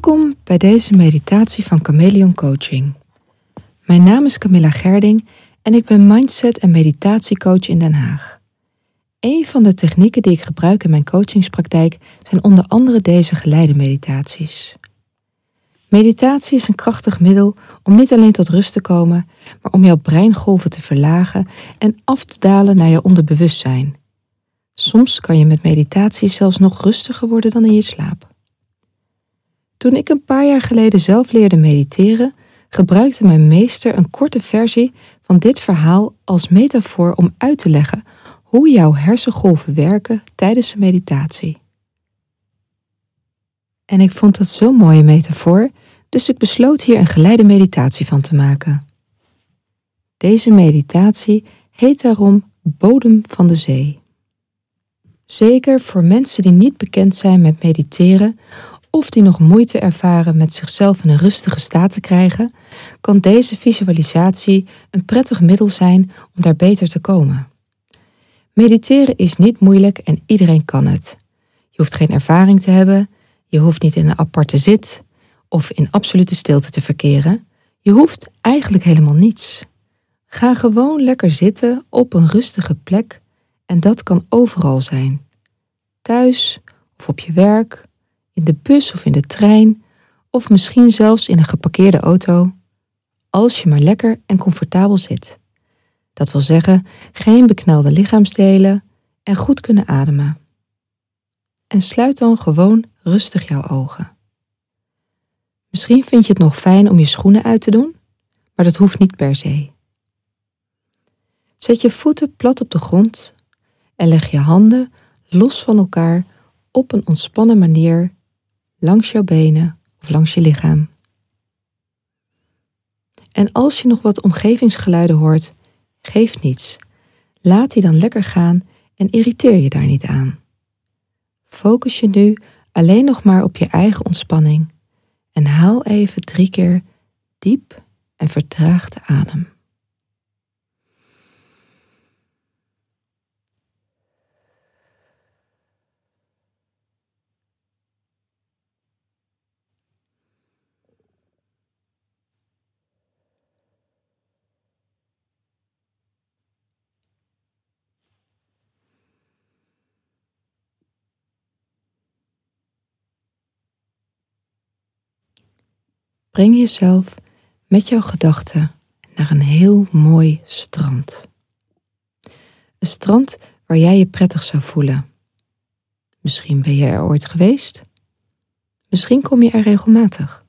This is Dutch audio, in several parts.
Welkom bij deze meditatie van Chameleon Coaching. Mijn naam is Camilla Gerding en ik ben mindset- en meditatiecoach in Den Haag. Een van de technieken die ik gebruik in mijn coachingspraktijk zijn onder andere deze geleide meditaties. Meditatie is een krachtig middel om niet alleen tot rust te komen, maar om jouw breingolven te verlagen en af te dalen naar je onderbewustzijn. Soms kan je met meditatie zelfs nog rustiger worden dan in je slaap. Toen ik een paar jaar geleden zelf leerde mediteren, gebruikte mijn meester een korte versie van dit verhaal als metafoor om uit te leggen hoe jouw hersengolven werken tijdens een meditatie. En ik vond dat zo'n mooie metafoor, dus ik besloot hier een geleide meditatie van te maken. Deze meditatie heet daarom Bodem van de Zee. Zeker voor mensen die niet bekend zijn met mediteren of die nog moeite ervaren met zichzelf in een rustige staat te krijgen, kan deze visualisatie een prettig middel zijn om daar beter te komen. Mediteren is niet moeilijk en iedereen kan het. Je hoeft geen ervaring te hebben, je hoeft niet in een aparte zit of in absolute stilte te verkeren. Je hoeft eigenlijk helemaal niets. Ga gewoon lekker zitten op een rustige plek en dat kan overal zijn. Thuis of op je werk in de bus of in de trein, of misschien zelfs in een geparkeerde auto, als je maar lekker en comfortabel zit. Dat wil zeggen, geen beknelde lichaamsdelen en goed kunnen ademen. En sluit dan gewoon rustig jouw ogen. Misschien vind je het nog fijn om je schoenen uit te doen, maar dat hoeft niet per se. Zet je voeten plat op de grond en leg je handen los van elkaar op een ontspannen manier langs jouw benen of langs je lichaam. En als je nog wat omgevingsgeluiden hoort, geef niets. Laat die dan lekker gaan en irriteer je daar niet aan. Focus je nu alleen nog maar op je eigen ontspanning en haal even drie keer diep en vertraagde adem. Breng jezelf met jouw gedachten naar een heel mooi strand. Een strand waar jij je prettig zou voelen. Misschien ben je er ooit geweest. Misschien kom je er regelmatig.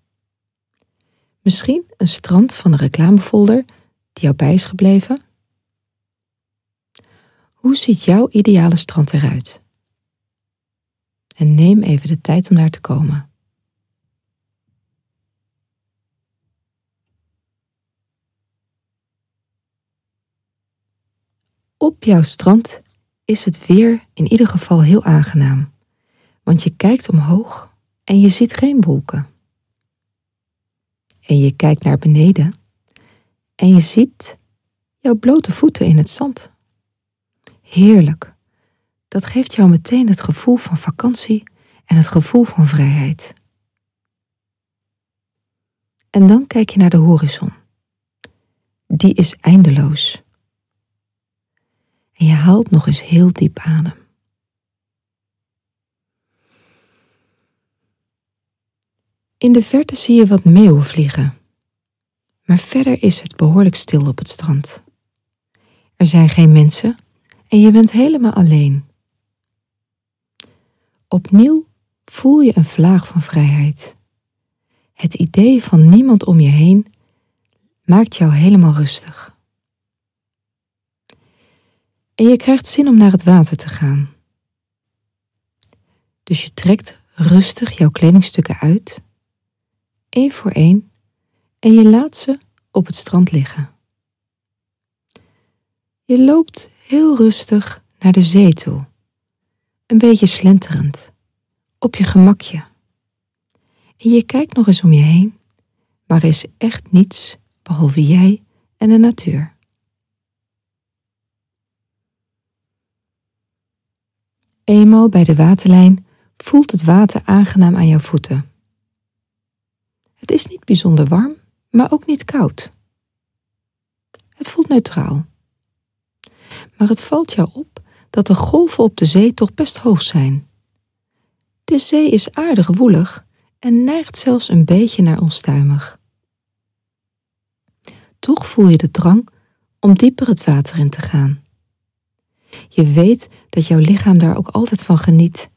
Misschien een strand van een reclamefolder die jou bij is gebleven. Hoe ziet jouw ideale strand eruit? En neem even de tijd om daar te komen. Op jouw strand is het weer in ieder geval heel aangenaam, want je kijkt omhoog en je ziet geen wolken. En je kijkt naar beneden en je ziet jouw blote voeten in het zand. Heerlijk. Dat geeft jou meteen het gevoel van vakantie en het gevoel van vrijheid. En dan kijk je naar de horizon. Die is eindeloos. Haalt nog eens heel diep adem. In de verte zie je wat meeuwen vliegen. Maar verder is het behoorlijk stil op het strand. Er zijn geen mensen en je bent helemaal alleen. Opnieuw voel je een vlaag van vrijheid. Het idee van niemand om je heen maakt jou helemaal rustig. En je krijgt zin om naar het water te gaan. Dus je trekt rustig jouw kledingstukken uit, één voor één, en je laat ze op het strand liggen. Je loopt heel rustig naar de zee toe, een beetje slenterend, op je gemakje. En je kijkt nog eens om je heen, maar er is echt niets behalve jij en de natuur. Eenmaal bij de waterlijn voelt het water aangenaam aan jouw voeten. Het is niet bijzonder warm, maar ook niet koud. Het voelt neutraal. Maar het valt jou op dat de golven op de zee toch best hoog zijn. De zee is aardig woelig en neigt zelfs een beetje naar onstuimig. Toch voel je de drang om dieper het water in te gaan. Je weet dat jouw lichaam daar ook altijd van geniet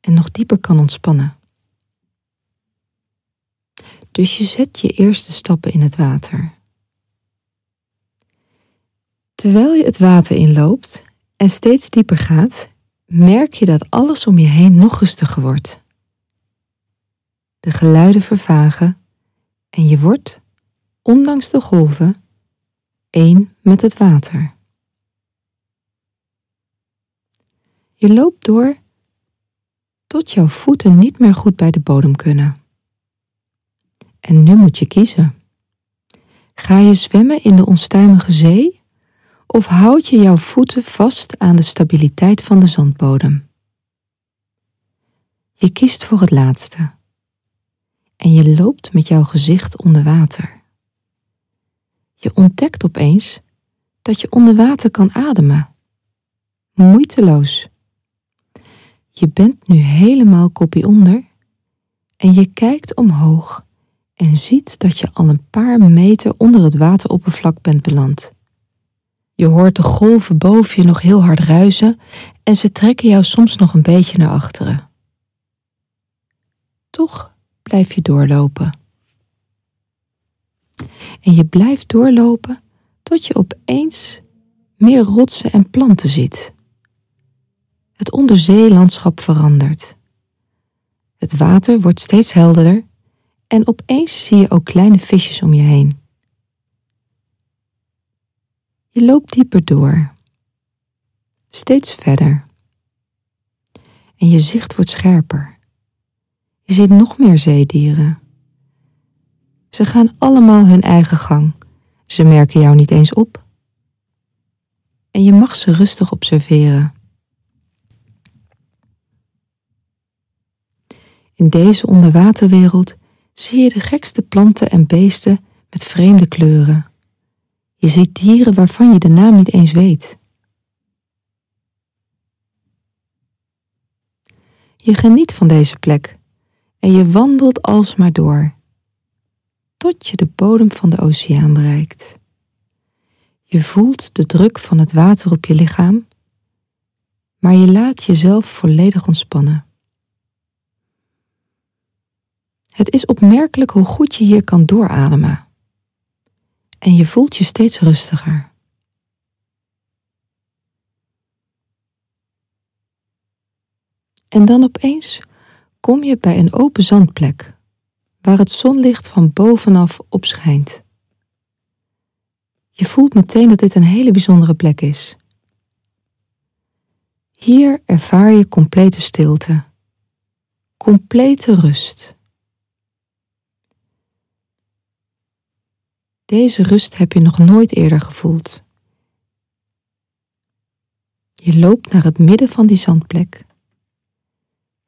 en nog dieper kan ontspannen. Dus je zet je eerste stappen in het water. Terwijl je het water inloopt en steeds dieper gaat, merk je dat alles om je heen nog rustiger wordt. De geluiden vervagen en je wordt, ondanks de golven, één met het water. Je loopt door tot jouw voeten niet meer goed bij de bodem kunnen. En nu moet je kiezen. Ga je zwemmen in de onstuimige zee of houd je jouw voeten vast aan de stabiliteit van de zandbodem? Je kiest voor het laatste. En je loopt met jouw gezicht onder water. Je ontdekt opeens dat je onder water kan ademen. Moeiteloos. Je bent nu helemaal kopie onder en je kijkt omhoog en ziet dat je al een paar meter onder het wateroppervlak bent beland. Je hoort de golven boven je nog heel hard ruisen en ze trekken jou soms nog een beetje naar achteren. Toch blijf je doorlopen. En je blijft doorlopen tot je opeens meer rotsen en planten ziet. Onderzeelandschap verandert. Het water wordt steeds helderder en opeens zie je ook kleine visjes om je heen. Je loopt dieper door, steeds verder. En je zicht wordt scherper. Je ziet nog meer zeedieren. Ze gaan allemaal hun eigen gang. Ze merken jou niet eens op. En je mag ze rustig observeren. In deze onderwaterwereld zie je de gekste planten en beesten met vreemde kleuren. Je ziet dieren waarvan je de naam niet eens weet. Je geniet van deze plek en je wandelt alsmaar door, tot je de bodem van de oceaan bereikt. Je voelt de druk van het water op je lichaam, maar je laat jezelf volledig ontspannen. Het is opmerkelijk hoe goed je hier kan doorademen. En je voelt je steeds rustiger. En dan opeens kom je bij een open zandplek, waar het zonlicht van bovenaf opschijnt. Je voelt meteen dat dit een hele bijzondere plek is. Hier ervaar je complete stilte, complete rust. Deze rust heb je nog nooit eerder gevoeld. Je loopt naar het midden van die zandplek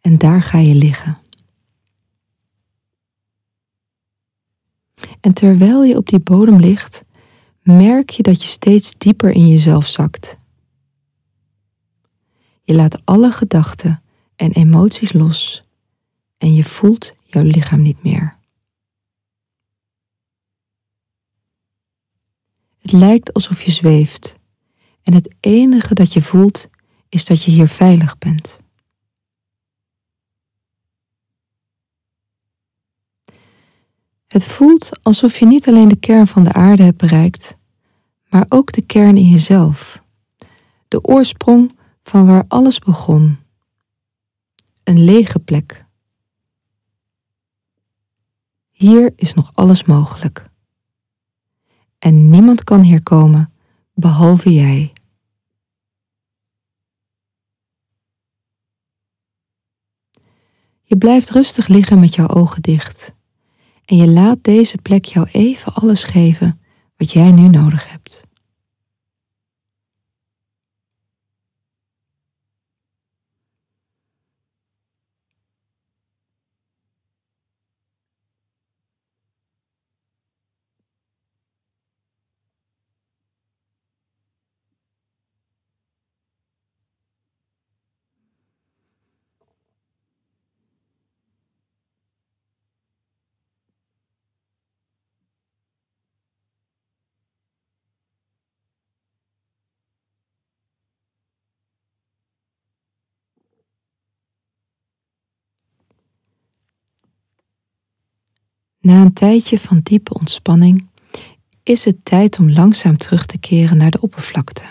en daar ga je liggen. En terwijl je op die bodem ligt, merk je dat je steeds dieper in jezelf zakt. Je laat alle gedachten en emoties los en je voelt jouw lichaam niet meer. Het lijkt alsof je zweeft en het enige dat je voelt is dat je hier veilig bent. Het voelt alsof je niet alleen de kern van de aarde hebt bereikt, maar ook de kern in jezelf, de oorsprong van waar alles begon. Een lege plek. Hier is nog alles mogelijk en niemand kan hier komen behalve jij. Je blijft rustig liggen met jouw ogen dicht en je laat deze plek jou even alles geven wat jij nu nodig hebt. Na een tijdje van diepe ontspanning is het tijd om langzaam terug te keren naar de oppervlakte.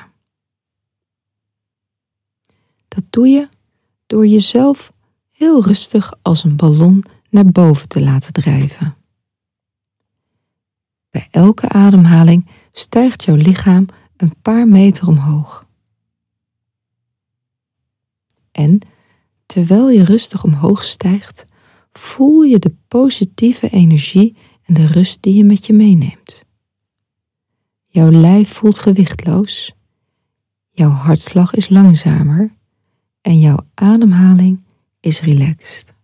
Dat doe je door jezelf heel rustig als een ballon naar boven te laten drijven. Bij elke ademhaling stijgt jouw lichaam een paar meter omhoog. En terwijl je rustig omhoog stijgt, voel je de positieve energie en de rust die je met je meeneemt. Jouw lijf voelt gewichtloos, jouw hartslag is langzamer en jouw ademhaling is relaxed.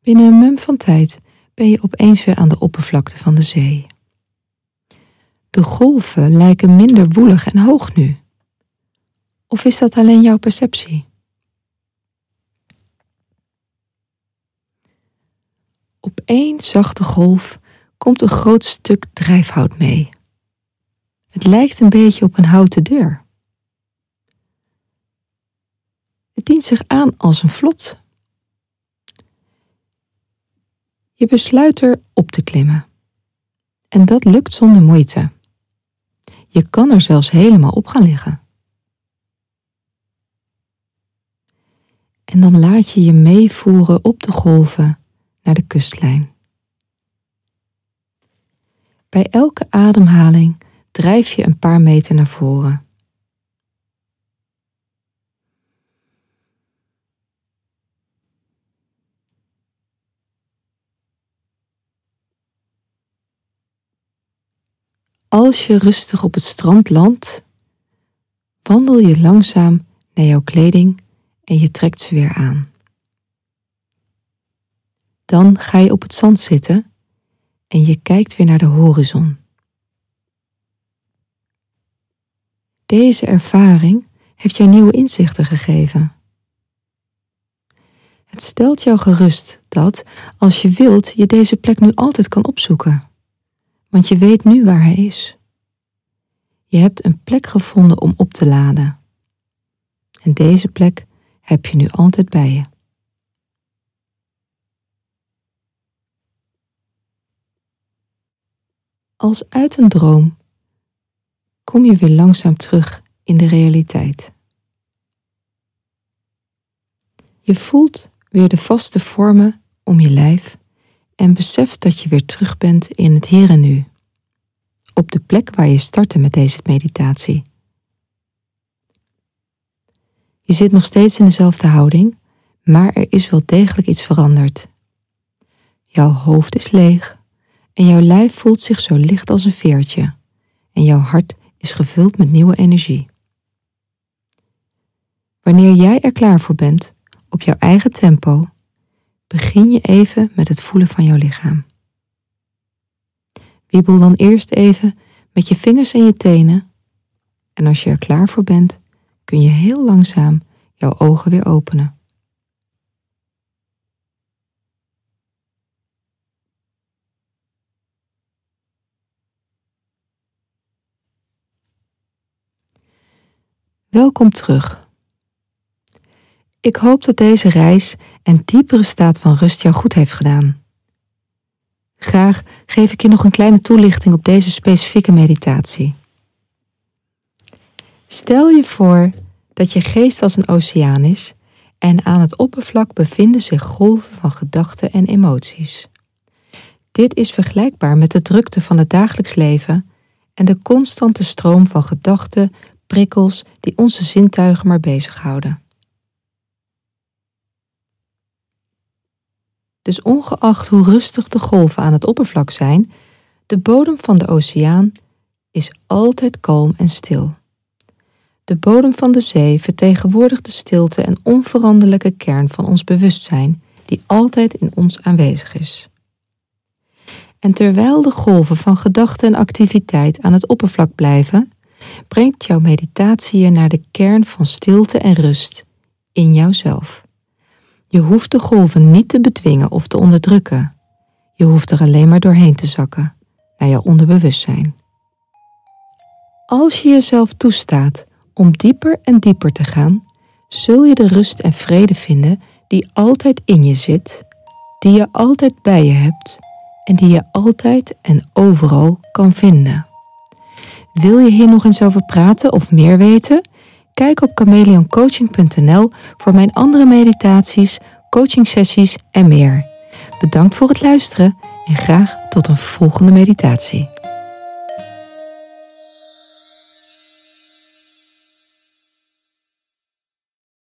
Binnen een mum van tijd ben je opeens weer aan de oppervlakte van de zee. De golven lijken minder woelig en hoog nu. Of is dat alleen jouw perceptie? Op één zachte golf komt een groot stuk drijfhout mee. Het lijkt een beetje op een houten deur. Het dient zich aan als een vlot. Je besluit er op te klimmen. En dat lukt zonder moeite. Je kan er zelfs helemaal op gaan liggen. En dan laat je je meevoeren op de golven naar de kustlijn. Bij elke ademhaling drijf je een paar meter naar voren. Als je rustig op het strand landt, wandel je langzaam naar jouw kleding en je trekt ze weer aan. Dan ga je op het zand zitten en je kijkt weer naar de horizon. Deze ervaring heeft jou nieuwe inzichten gegeven. Het stelt jou gerust dat, als je wilt, je deze plek nu altijd kan opzoeken. Want je weet nu waar hij is. Je hebt een plek gevonden om op te laden. En deze plek heb je nu altijd bij je. Als uit een droom kom je weer langzaam terug in de realiteit. Je voelt weer de vaste vormen om je lijf en beseft dat je weer terug bent in het hier en nu, op de plek waar je startte met deze meditatie. Je zit nog steeds in dezelfde houding, maar er is wel degelijk iets veranderd. Jouw hoofd is leeg en jouw lijf voelt zich zo licht als een veertje en jouw hart is gevuld met nieuwe energie. Wanneer jij er klaar voor bent, op jouw eigen tempo, begin je even met het voelen van jouw lichaam. Wiebel dan eerst even met je vingers en je tenen en als je er klaar voor bent, kun je heel langzaam jouw ogen weer openen. Welkom terug. Ik hoop dat deze reis en diepere staat van rust jou goed heeft gedaan. Graag geef ik je nog een kleine toelichting op deze specifieke meditatie. Stel je voor dat je geest als een oceaan is en aan het oppervlak bevinden zich golven van gedachten en emoties. Dit is vergelijkbaar met de drukte van het dagelijks leven en de constante stroom van gedachten, prikkels die onze zintuigen maar bezighouden. Dus ongeacht hoe rustig de golven aan het oppervlak zijn, de bodem van de oceaan is altijd kalm en stil. De bodem van de zee vertegenwoordigt de stilte en onveranderlijke kern van ons bewustzijn, die altijd in ons aanwezig is. En terwijl de golven van gedachten en activiteit aan het oppervlak blijven, brengt jouw meditatie je naar de kern van stilte en rust in jouzelf. Je hoeft de golven niet te bedwingen of te onderdrukken. Je hoeft er alleen maar doorheen te zakken, naar jouw onderbewustzijn. Als je jezelf toestaat om dieper en dieper te gaan, zul je de rust en vrede vinden die altijd in je zit, die je altijd bij je hebt en die je altijd en overal kan vinden. Wil je hier nog eens over praten of meer weten? Kijk op chameleoncoaching.nl voor mijn andere meditaties, coachingsessies en meer. Bedankt voor het luisteren en graag tot een volgende meditatie.